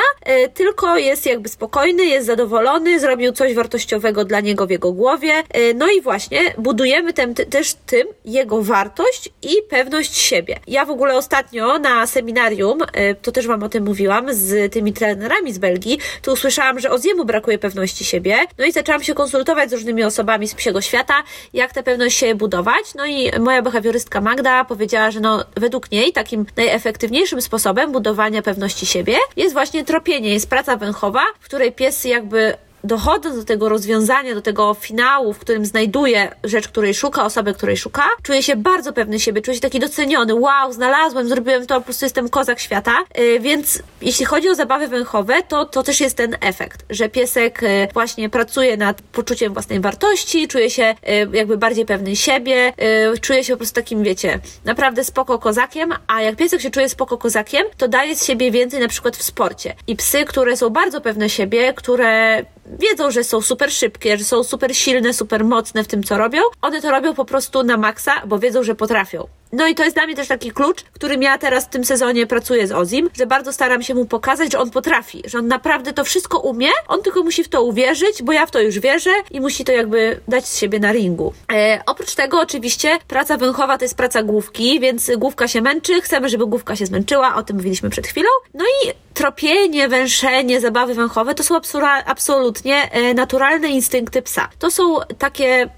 tylko jest jakby spokojny, jest zadowolony, zrobił coś wartościowego dla niego w jego głowie. No i właśnie budujemy też tym jego wartość i pewność siebie. Ja w ogóle ostatnio na seminarium, to też Wam o tym mówiłam, z tymi trenerami z Belgii, to usłyszałam, że Oziemu brakuje pewności siebie. No i zaczęłam się konsultować z różnymi osobami z psiego świata, jak tę pewność siebie budować. No i moja behawiorystka Magda powiedziała, że no, według niej takim najefektywniejszym sposobem budowania pewności siebie jest właśnie tropienie, jest praca węchowa, w której pies jakby dochodząc do tego rozwiązania, do tego finału, w którym znajduje rzecz, której szuka, osobę, której szuka, czuje się bardzo pewny siebie, czuje się taki doceniony. Wow, znalazłem, zrobiłem to, po prostu jestem kozak świata. Yy, więc jeśli chodzi o zabawy węchowe, to, to też jest ten efekt, że piesek yy, właśnie pracuje nad poczuciem własnej wartości, czuje się yy, jakby bardziej pewny siebie, czuje się po prostu takim, wiecie, naprawdę spoko kozakiem, a jak piesek się czuje spoko kozakiem, to daje z siebie więcej na przykład w sporcie. I psy, które są bardzo pewne siebie, które wiedzą, że są super szybkie, że są super silne, super mocne w tym, co robią. One to robią po prostu na maksa, bo wiedzą, że potrafią. No i to jest dla mnie też taki klucz, którym ja teraz w tym sezonie pracuję z Ozim, że bardzo staram się mu pokazać, że on potrafi, że on naprawdę to wszystko umie, on tylko musi w to uwierzyć, bo ja w to już wierzę i musi to jakby dać z siebie na ringu. E, oprócz tego oczywiście praca węchowa to jest praca główki, więc główka się męczy, chcemy, żeby główka się zmęczyła, o tym mówiliśmy przed chwilą. No i tropienie, węszenie, zabawy węchowe to są absolutnie e, naturalne instynkty psa. To są takie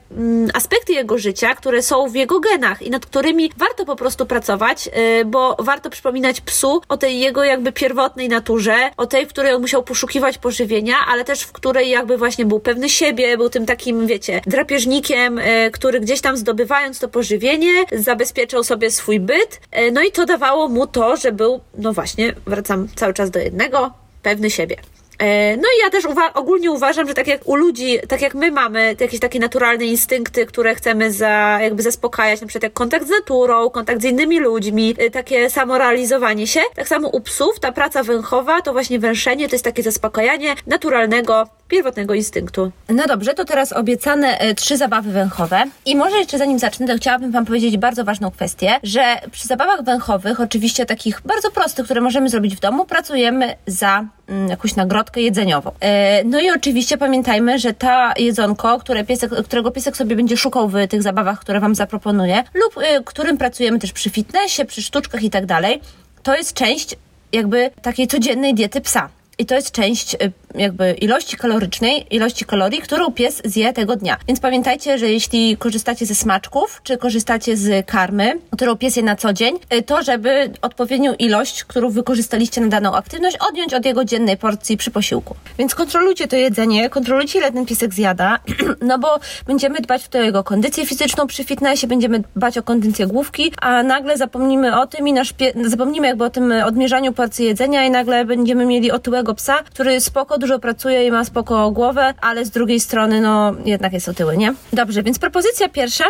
aspekty jego życia, które są w jego genach i nad którymi warto po prostu pracować, y, bo warto przypominać psu o tej jego jakby pierwotnej naturze, o tej, w której on musiał poszukiwać pożywienia, ale też w której jakby właśnie był pewny siebie, był tym takim, wiecie, drapieżnikiem, y, który gdzieś tam zdobywając to pożywienie, zabezpieczał sobie swój byt, y, no i to dawało mu to, że był, no właśnie, wracam cały czas do jednego, pewny siebie. E, no i ja też uwa ogólnie uważam, że tak jak u ludzi, tak jak my mamy jakieś takie naturalne instynkty, które chcemy za, jakby zaspokajać, na przykład jak kontakt z naturą, kontakt z innymi ludźmi, e, takie samorealizowanie się, tak samo u psów ta praca węchowa, to właśnie węszenie, to jest takie zaspokajanie naturalnego, pierwotnego instynktu. No dobrze, to teraz obiecane y, trzy zabawy węchowe. I może jeszcze zanim zacznę, to chciałabym Wam powiedzieć bardzo ważną kwestię, że przy zabawach węchowych, oczywiście takich bardzo prostych, które możemy zrobić w domu, pracujemy za jakąś nagrodkę jedzeniową. E, no i oczywiście pamiętajmy, że ta jedzonko, które piesek, którego piesek sobie będzie szukał w tych zabawach, które Wam zaproponuję, lub y, którym pracujemy też przy fitnessie, przy sztuczkach i tak dalej, to jest część jakby takiej codziennej diety psa. I to jest część y, jakby ilości kalorycznej, ilości kalorii, którą pies zje tego dnia. Więc pamiętajcie, że jeśli korzystacie ze smaczków, czy korzystacie z karmy, którą pies je na co dzień, y, to żeby odpowiednią ilość, którą wykorzystaliście na daną aktywność, odjąć od jego dziennej porcji przy posiłku. Więc kontrolujcie to jedzenie, kontrolujcie ile ten piesek zjada, no bo będziemy dbać o jego kondycję fizyczną przy fitnessie, będziemy dbać o kondycję główki, a nagle zapomnimy o tym i nasz pie- zapomnimy jakby o tym odmierzaniu porcji jedzenia i nagle będziemy mieli otyłego psa, który spoko dużo pracuje i ma spoko głowę, ale z drugiej strony, no, jednak jest otyły, nie? Dobrze, więc propozycja pierwsza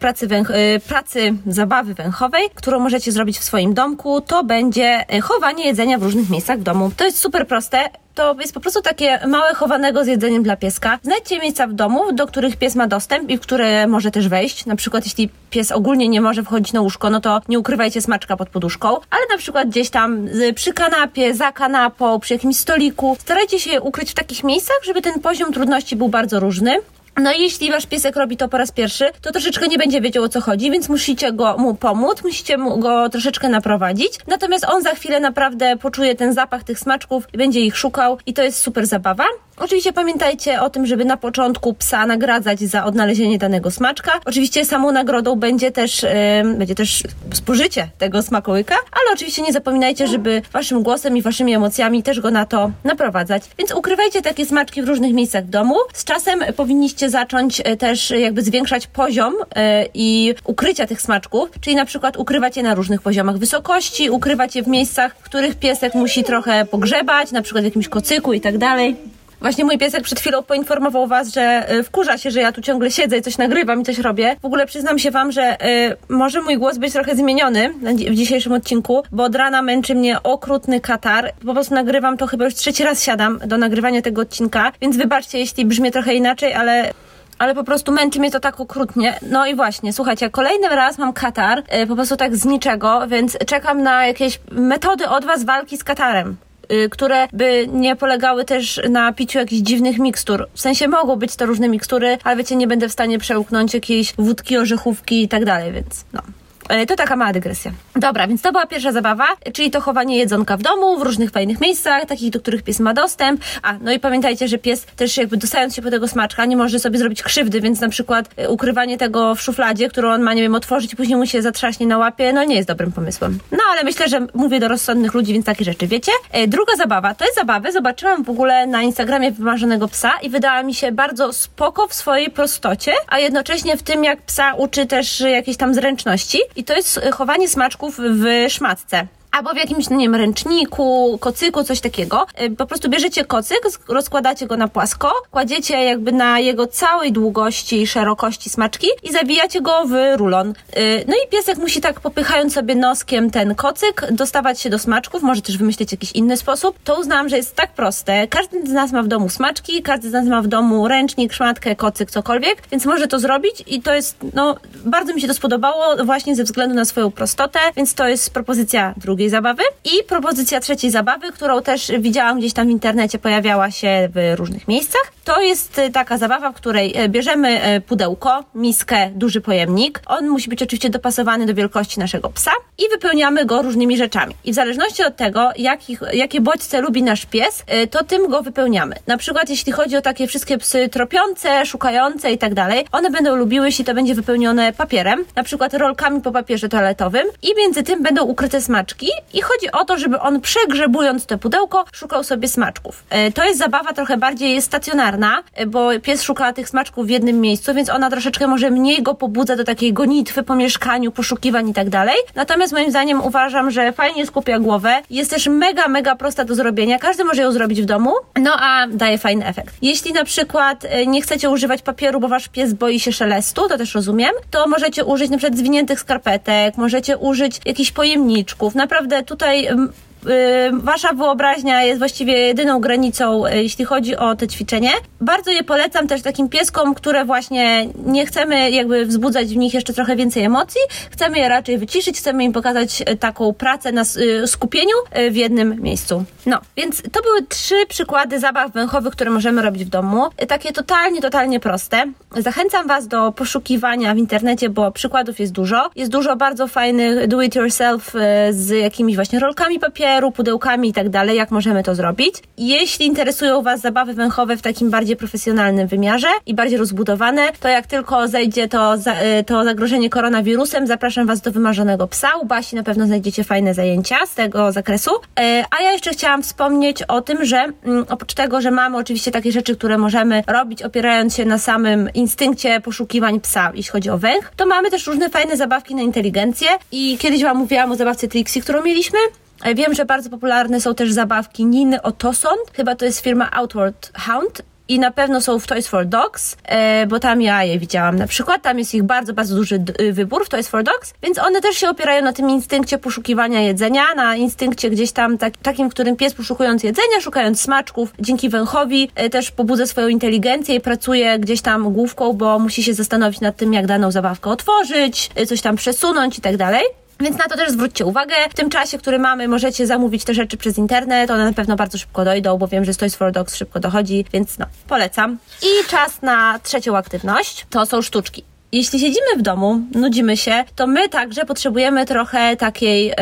pracy, węch, e, pracy zabawy węchowej, którą możecie zrobić w swoim domku, to będzie e, chowanie jedzenia w różnych miejscach w domu. To jest super proste to jest po prostu takie małe chowanego z jedzeniem dla pieska. Znajdźcie miejsca w domu, do których pies ma dostęp i w które może też wejść. Na przykład jeśli pies ogólnie nie może wchodzić na łóżko, no to nie ukrywajcie smaczka pod poduszką, ale na przykład gdzieś tam przy kanapie, za kanapą, przy jakimś stoliku. Starajcie się ukryć w takich miejscach, żeby ten poziom trudności był bardzo różny. No i jeśli wasz piesek robi to po raz pierwszy, to troszeczkę nie będzie wiedział o co chodzi, więc musicie go mu pomóc, musicie mu go troszeczkę naprowadzić. Natomiast on za chwilę naprawdę poczuje ten zapach tych smaczków będzie ich szukał i to jest super zabawa. Oczywiście pamiętajcie o tym, żeby na początku psa nagradzać za odnalezienie danego smaczka. Oczywiście samą nagrodą będzie też, yy, będzie też spożycie tego smakołyka, ale oczywiście nie zapominajcie, żeby waszym głosem i waszymi emocjami też go na to naprowadzać. Więc ukrywajcie takie smaczki w różnych miejscach w domu. Z czasem powinniście zacząć e, też jakby zwiększać poziom yy, i ukrycia tych smaczków, czyli na przykład ukrywać je na różnych poziomach wysokości, ukrywać je w miejscach, w których piesek musi trochę pogrzebać, na przykład w jakimś kocyku i tak dalej. Właśnie mój piesek przed chwilą poinformował was, że y, wkurza się, że ja tu ciągle siedzę i coś nagrywam i coś robię. W ogóle przyznam się wam, że y, może mój głos być trochę zmieniony w dzisiejszym odcinku, bo od rana męczy mnie okrutny katar. Po prostu nagrywam to chyba już trzeci raz siadam do nagrywania tego odcinka, więc wybaczcie, jeśli brzmię trochę inaczej, ale ale po prostu męczy mnie to tak okrutnie. No i właśnie, słuchajcie, kolejny raz mam katar, yy, po prostu tak z niczego, więc czekam na jakieś metody od was walki z katarem. Y, które by nie polegały też na piciu jakichś dziwnych mikstur. W sensie mogą być to różne mikstury, ale wiecie, nie będę w stanie przełknąć jakiejś wódki, orzechówki i tak dalej, więc no. E, to taka mała dygresja. Dobra, więc to była pierwsza zabawa, czyli to chowanie jedzonka w domu, w różnych fajnych miejscach, takich, do których pies ma dostęp. A, no i pamiętajcie, że pies też jakby dostając się po tego smaczka, nie może sobie zrobić krzywdy, więc na przykład e, ukrywanie tego w szufladzie, którą on ma, nie wiem, otworzyć i później mu się zatrzaśnie na łapie, no nie jest dobrym pomysłem. No ale myślę, że mówię do rozsądnych ludzi, więc takie rzeczy wiecie. E, druga zabawa, to jest zabawy, zobaczyłam w ogóle na Instagramie wymarzonego psa i wydała mi się bardzo spoko w swojej prostocie, a jednocześnie w tym, jak psa uczy też jakieś tam zręczności. I to jest chowanie smaczków w szmatce albo w jakimś, nie wiem, ręczniku, kocyku, coś takiego. Y, po prostu bierzecie kocyk, rozkładacie go na płasko, kładziecie jakby na jego całej długości i szerokości smaczki i zawijacie go w rulon. Y, no i piesek musi tak popychając sobie noskiem ten kocyk, dostawać się do smaczków, może też wymyślić jakiś inny sposób. To uznałam, że jest tak proste. Każdy z nas ma w domu smaczki, każdy z nas ma w domu ręcznik, szmatkę, kocyk, cokolwiek, więc może to zrobić i to jest, no, bardzo mi się to spodobało właśnie ze względu na swoją prostotę, więc to jest propozycja druga drugiej zabawy. I propozycja trzeciej zabawy, którą też widziałam gdzieś tam w internecie, pojawiała się w różnych miejscach. To jest y, taka zabawa, w której y, bierzemy y, pudełko, miskę, duży pojemnik. On musi być oczywiście dopasowany do wielkości naszego psa i wypełniamy go różnymi rzeczami. I w zależności od tego, jakich, jakie bodźce lubi nasz pies, to tym go wypełniamy. Na przykład, jeśli chodzi o takie wszystkie psy tropiące, szukające i tak dalej, one będą lubiły, jeśli to będzie wypełnione papierem, na przykład rolkami po papierze toaletowym i między tym będą ukryte smaczki i chodzi o to, żeby on przegrzebując to pudełko szukał sobie smaczków. E, to jest zabawa trochę bardziej stacjonarna, e, bo pies szuka tych smaczków w jednym miejscu, więc ona troszeczkę może mniej go pobudza do takiej gonitwy po mieszkaniu, poszukiwań i tak dalej. Natomiast moim zdaniem uważam, że fajnie skupia głowę. Jest też mega, mega prosta do zrobienia. Każdy może ją zrobić w domu, no a daje fajny efekt. Jeśli na przykład e, nie chcecie używać papieru, bo wasz pies boi się szelestu, to też rozumiem, to możecie użyć na przykład zwiniętych skarpetek, możecie użyć jakichś pojemniczków. Naprawdę naprawdę tutaj wasza wyobraźnia jest właściwie jedyną granicą, y, jeśli chodzi o te ćwiczenie. Bardzo je polecam też takim pieskom, które właśnie nie chcemy jakby wzbudzać w nich jeszcze trochę więcej emocji, chcemy je raczej wyciszyć, chcemy im pokazać y, taką pracę na y, skupieniu w jednym miejscu. No, więc to były trzy przykłady zabaw węchowych, które możemy robić w domu. Takie totalnie, totalnie proste. Zachęcam Was do poszukiwania w internecie, bo przykładów jest dużo. Jest dużo bardzo fajnych do it yourself z jakimiś właśnie rolkami papieru, papieru, pudełkami i tak dalej, jak możemy to zrobić. Jeśli interesują Was zabawy węchowe w takim bardziej profesjonalnym wymiarze i bardziej rozbudowane, to jak tylko zejdzie to, y, to zagrożenie koronawirusem, zapraszam Was do wymarzonego psa. U Basi na pewno znajdziecie fajne zajęcia z tego zakresu. E, a ja jeszcze chciałam wspomnieć o tym, że mm, oprócz tego, że mamy oczywiście takie rzeczy, które możemy robić opierając się na samym instynkcie poszukiwań psa, jeśli chodzi o węch, to mamy też różne fajne zabawki na inteligencję i kiedyś Wam mówiłam o zabawce Trixie, którą mieliśmy Wiem, że bardzo popularne są też zabawki Niny Otoson, chyba to jest firma Outward Hound. I na pewno są w Toys for Dogs, e, bo tam ja je widziałam na przykład. Tam jest ich bardzo, bardzo duży y, wybór w Toys for Dogs, więc one też się opierają na tym instynkcie poszukiwania jedzenia, na instynkcie gdzieś tam tak, takim, w którym pies poszukując jedzenia, szukając smaczków, dzięki węchowi e, też pobudza swoją inteligencję i pracuje gdzieś tam główką, bo musi się zastanowić nad tym, jak daną zabawkę otworzyć, e, coś tam przesunąć i tak dalej. Więc na to też zwróćcie uwagę. W tym czasie, który mamy, możecie zamówić te rzeczy przez internet. One na pewno bardzo szybko dojdą, bo wiem, że Toys for Dogs szybko dochodzi, więc no, polecam. I czas na trzecią aktywność. To są sztuczki. Jeśli siedzimy w domu, nudzimy się, to my także potrzebujemy trochę takiej...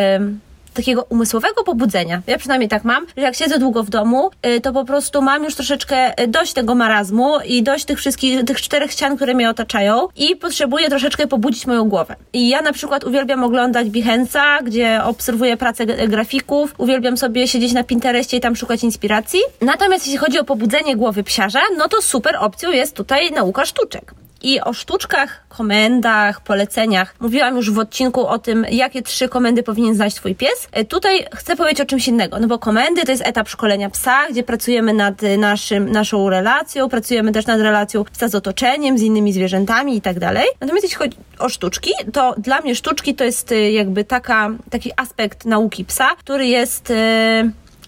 takiego umysłowego pobudzenia. Ja przynajmniej tak mam, że jak siedzę długo w domu, y, to po prostu mam już troszeczkę y, dość tego marazmu i dość tych wszystkich, tych czterech ścian, które mnie otaczają i potrzebuję troszeczkę pobudzić moją głowę. I ja na przykład uwielbiam oglądać Behance'a, gdzie obserwuję pracę grafików, uwielbiam sobie siedzieć na Pinterestie i tam szukać inspiracji. Natomiast jeśli chodzi o pobudzenie głowy psiarza, no to super opcją jest tutaj nauka sztuczek. I o sztuczkach, komendach, poleceniach mówiłam już w odcinku o tym, jakie trzy komendy powinien znać Twój pies. E, Tutaj chcę powiedzieć o czymś innego, no bo komendy to jest etap szkolenia psa, gdzie pracujemy nad e, naszym, naszą relacją, pracujemy też nad relacją psa z otoczeniem, z innymi zwierzętami i tak dalej. Natomiast jeśli chodzi o sztuczki, to dla mnie sztuczki to jest e, jakby taka, taki aspekt nauki psa, który jest...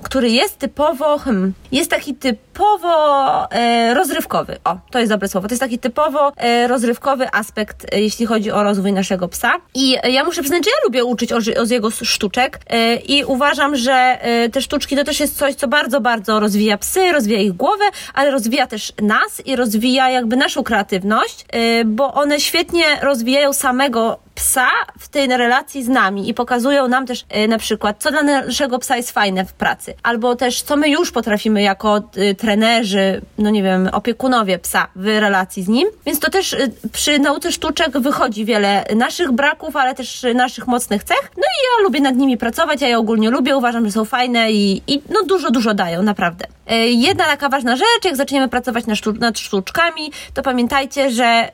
który jest typowo, hmm, jest taki typowo e, rozrywkowy. O, to jest dobre słowo. To jest taki typowo e, rozrywkowy aspekt, e, jeśli chodzi o rozwój naszego psa. I e, ja muszę przyznać, że ja lubię uczyć o, o jego sztuczek e, i uważam, że e, te sztuczki to też jest coś, co bardzo, bardzo rozwija psy, rozwija ich głowę, ale rozwija też nas i rozwija jakby naszą kreatywność, bo one świetnie rozwijają samego psa w tej relacji z nami i pokazują nam też e, na przykład, co dla naszego psa jest fajne w pracy, albo też co my już potrafimy jako e, trenerzy, no nie wiem, opiekunowie psa w relacji z nim. Więc to też e, przy nauce sztuczek wychodzi wiele naszych braków, ale też naszych mocnych cech. No i ja lubię nad nimi pracować, ja je ogólnie lubię, uważam, że są fajne i, i no dużo, dużo dają, naprawdę. E, Jedna taka ważna rzecz, jak zaczniemy pracować nad, sztu- nad sztuczkami, to pamiętajcie, że e,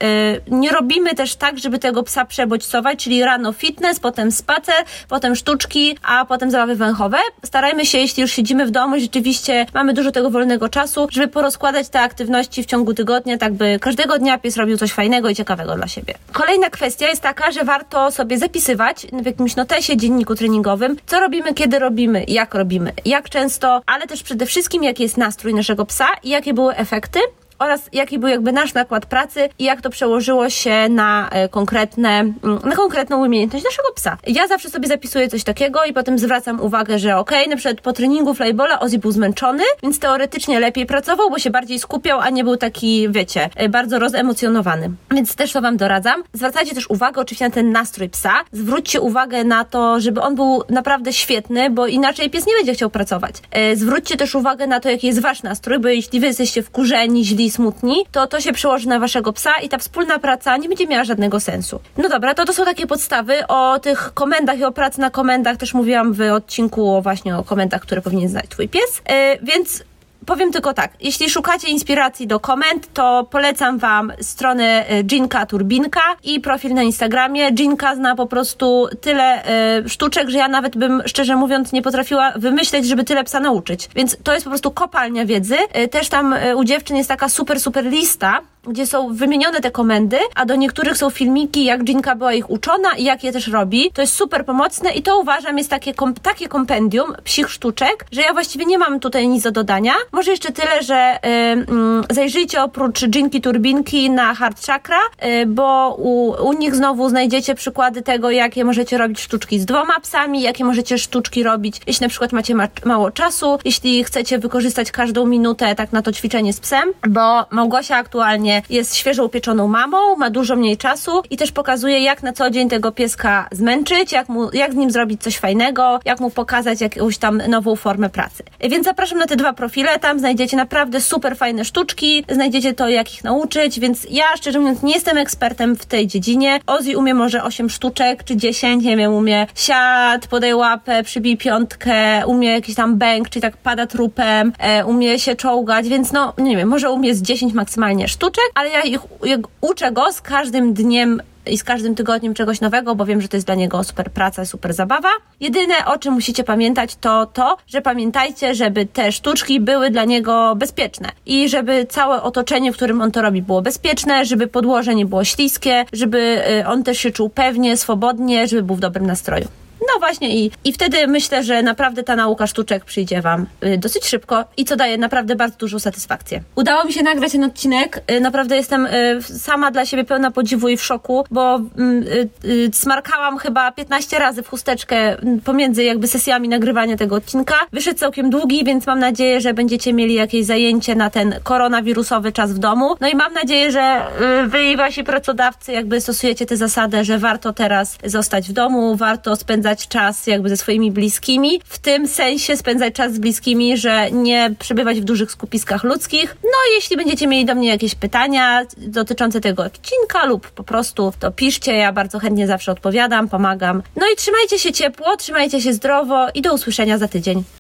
nie robimy też tak, żeby tego psa przebodźcować, czyli rano fitness, potem spacer, potem sztuczki, a potem zabawy węchowe. Starajmy się, jeśli już siedzimy w domu, rzeczywiście mamy dużo tego wolnego czasu, żeby porozkładać te aktywności w ciągu tygodnia, tak by każdego dnia pies robił coś fajnego i ciekawego dla siebie. Kolejna kwestia jest taka, że warto sobie zapisywać w jakimś notesie, dzienniku treningowym, co robimy, kiedy robimy, jak robimy, jak często, ale też przede wszystkim jaki jest nastrój naszego psa i jakie były efekty oraz jaki był jakby nasz nakład pracy i jak to przełożyło się na e, konkretne, mm, na konkretną umiejętność naszego psa. Ja zawsze sobie zapisuję coś takiego i potem zwracam uwagę, że okej, na przykład po treningu Flybola Ozzy był zmęczony, więc teoretycznie lepiej pracował, bo się bardziej skupiał, a nie był taki, wiecie, e, bardzo rozemocjonowany. Więc też to Wam doradzam. Zwracajcie też uwagę oczywiście na ten nastrój psa. Zwróćcie uwagę na to, żeby on był naprawdę świetny, bo inaczej pies nie będzie chciał pracować. E, Zwróćcie też uwagę na to, jaki jest Wasz nastrój, bo jeśli Wy jesteście wkurzeni, źli, smutni, to to się przełoży na Waszego psa i ta wspólna praca nie będzie miała żadnego sensu. No dobra, to to są takie podstawy. O tych komendach i o pracy na komendach też mówiłam w odcinku właśnie o komendach, które powinien znać Twój pies. E, Więc Powiem tylko tak, jeśli szukacie inspiracji do komend, to polecam Wam stronę e, Jinka Turbinka i profil na Instagramie. Jinka zna po prostu tyle e, sztuczek, że ja nawet bym, szczerze mówiąc, nie potrafiła wymyśleć, żeby tyle psa nauczyć. Więc to jest po prostu kopalnia wiedzy. E, też tam e, u dziewczyn jest taka super, super lista, gdzie są wymienione te komendy, a do niektórych są filmiki, jak Jinka była ich uczona i jak je też robi. To jest super pomocne i to uważam jest takie, kom, takie kompendium psich sztuczek, że ja właściwie nie mam tutaj nic do dodania. Może jeszcze tyle, że y, mm, zajrzyjcie oprócz Jinki Turbinki na Hard Chakra, y, bo u, u nich znowu znajdziecie przykłady tego, jakie możecie robić sztuczki z dwoma psami, jakie możecie sztuczki robić, jeśli na przykład macie ma mało czasu, jeśli chcecie wykorzystać każdą minutę tak na to ćwiczenie z psem, bo Małgosia aktualnie jest świeżo upieczoną mamą, ma dużo mniej czasu i też pokazuje, jak na co dzień tego pieska zmęczyć, jak, mu, jak z nim zrobić coś fajnego, jak mu pokazać jakąś tam nową formę pracy. Więc zapraszam na te dwa profile, tam znajdziecie naprawdę super fajne sztuczki, znajdziecie to, jak ich nauczyć, więc ja szczerze mówiąc nie jestem ekspertem w tej dziedzinie. Ozzy umie może 8 sztuczek czy 10, nie wiem, umie siad, podaj łapę, przybij piątkę, umie jakiś tam bęk, czyli tak pada trupem, e, umie się czołgać, więc no, nie wiem, może umie z 10 maksymalnie sztuczek, ale ja ich uczę go z każdym dniem i z każdym tygodniem czegoś nowego, bo wiem, że to jest dla niego super praca, super zabawa. Jedyne, o czym musicie pamiętać, to to, że pamiętajcie, żeby te sztuczki były dla niego bezpieczne i żeby całe otoczenie, w którym on to robi, było bezpieczne, żeby podłoże nie było śliskie, żeby y, on też się czuł pewnie, swobodnie, żeby był w dobrym nastroju. No właśnie i, i wtedy myślę, że naprawdę ta nauka sztuczek przyjdzie Wam y, dosyć szybko i co daje naprawdę bardzo dużą satysfakcję. Udało mi się nagrać ten odcinek, y, naprawdę jestem y, sama dla siebie pełna podziwu i w szoku, bo mm, smarkałam chyba 15 razy w chusteczkę mm, pomiędzy jakby sesjami nagrywania tego odcinka. Wyszedł całkiem długi, więc mam nadzieję, że będziecie mieli jakieś zajęcie na ten koronawirusowy czas w domu. No i mam nadzieję, że Wy i Wasi pracodawcy jakby stosujecie tę zasadę, że warto teraz zostać w domu, warto spędzać czas jakby ze swoimi bliskimi, w tym sensie spędzać czas z bliskimi, że nie przebywać w dużych skupiskach ludzkich. No jeśli będziecie mieli do mnie jakieś pytania dotyczące tego odcinka lub po prostu to piszcie, ja bardzo chętnie zawsze odpowiadam, pomagam. No i trzymajcie się ciepło, trzymajcie się zdrowo i do usłyszenia za tydzień.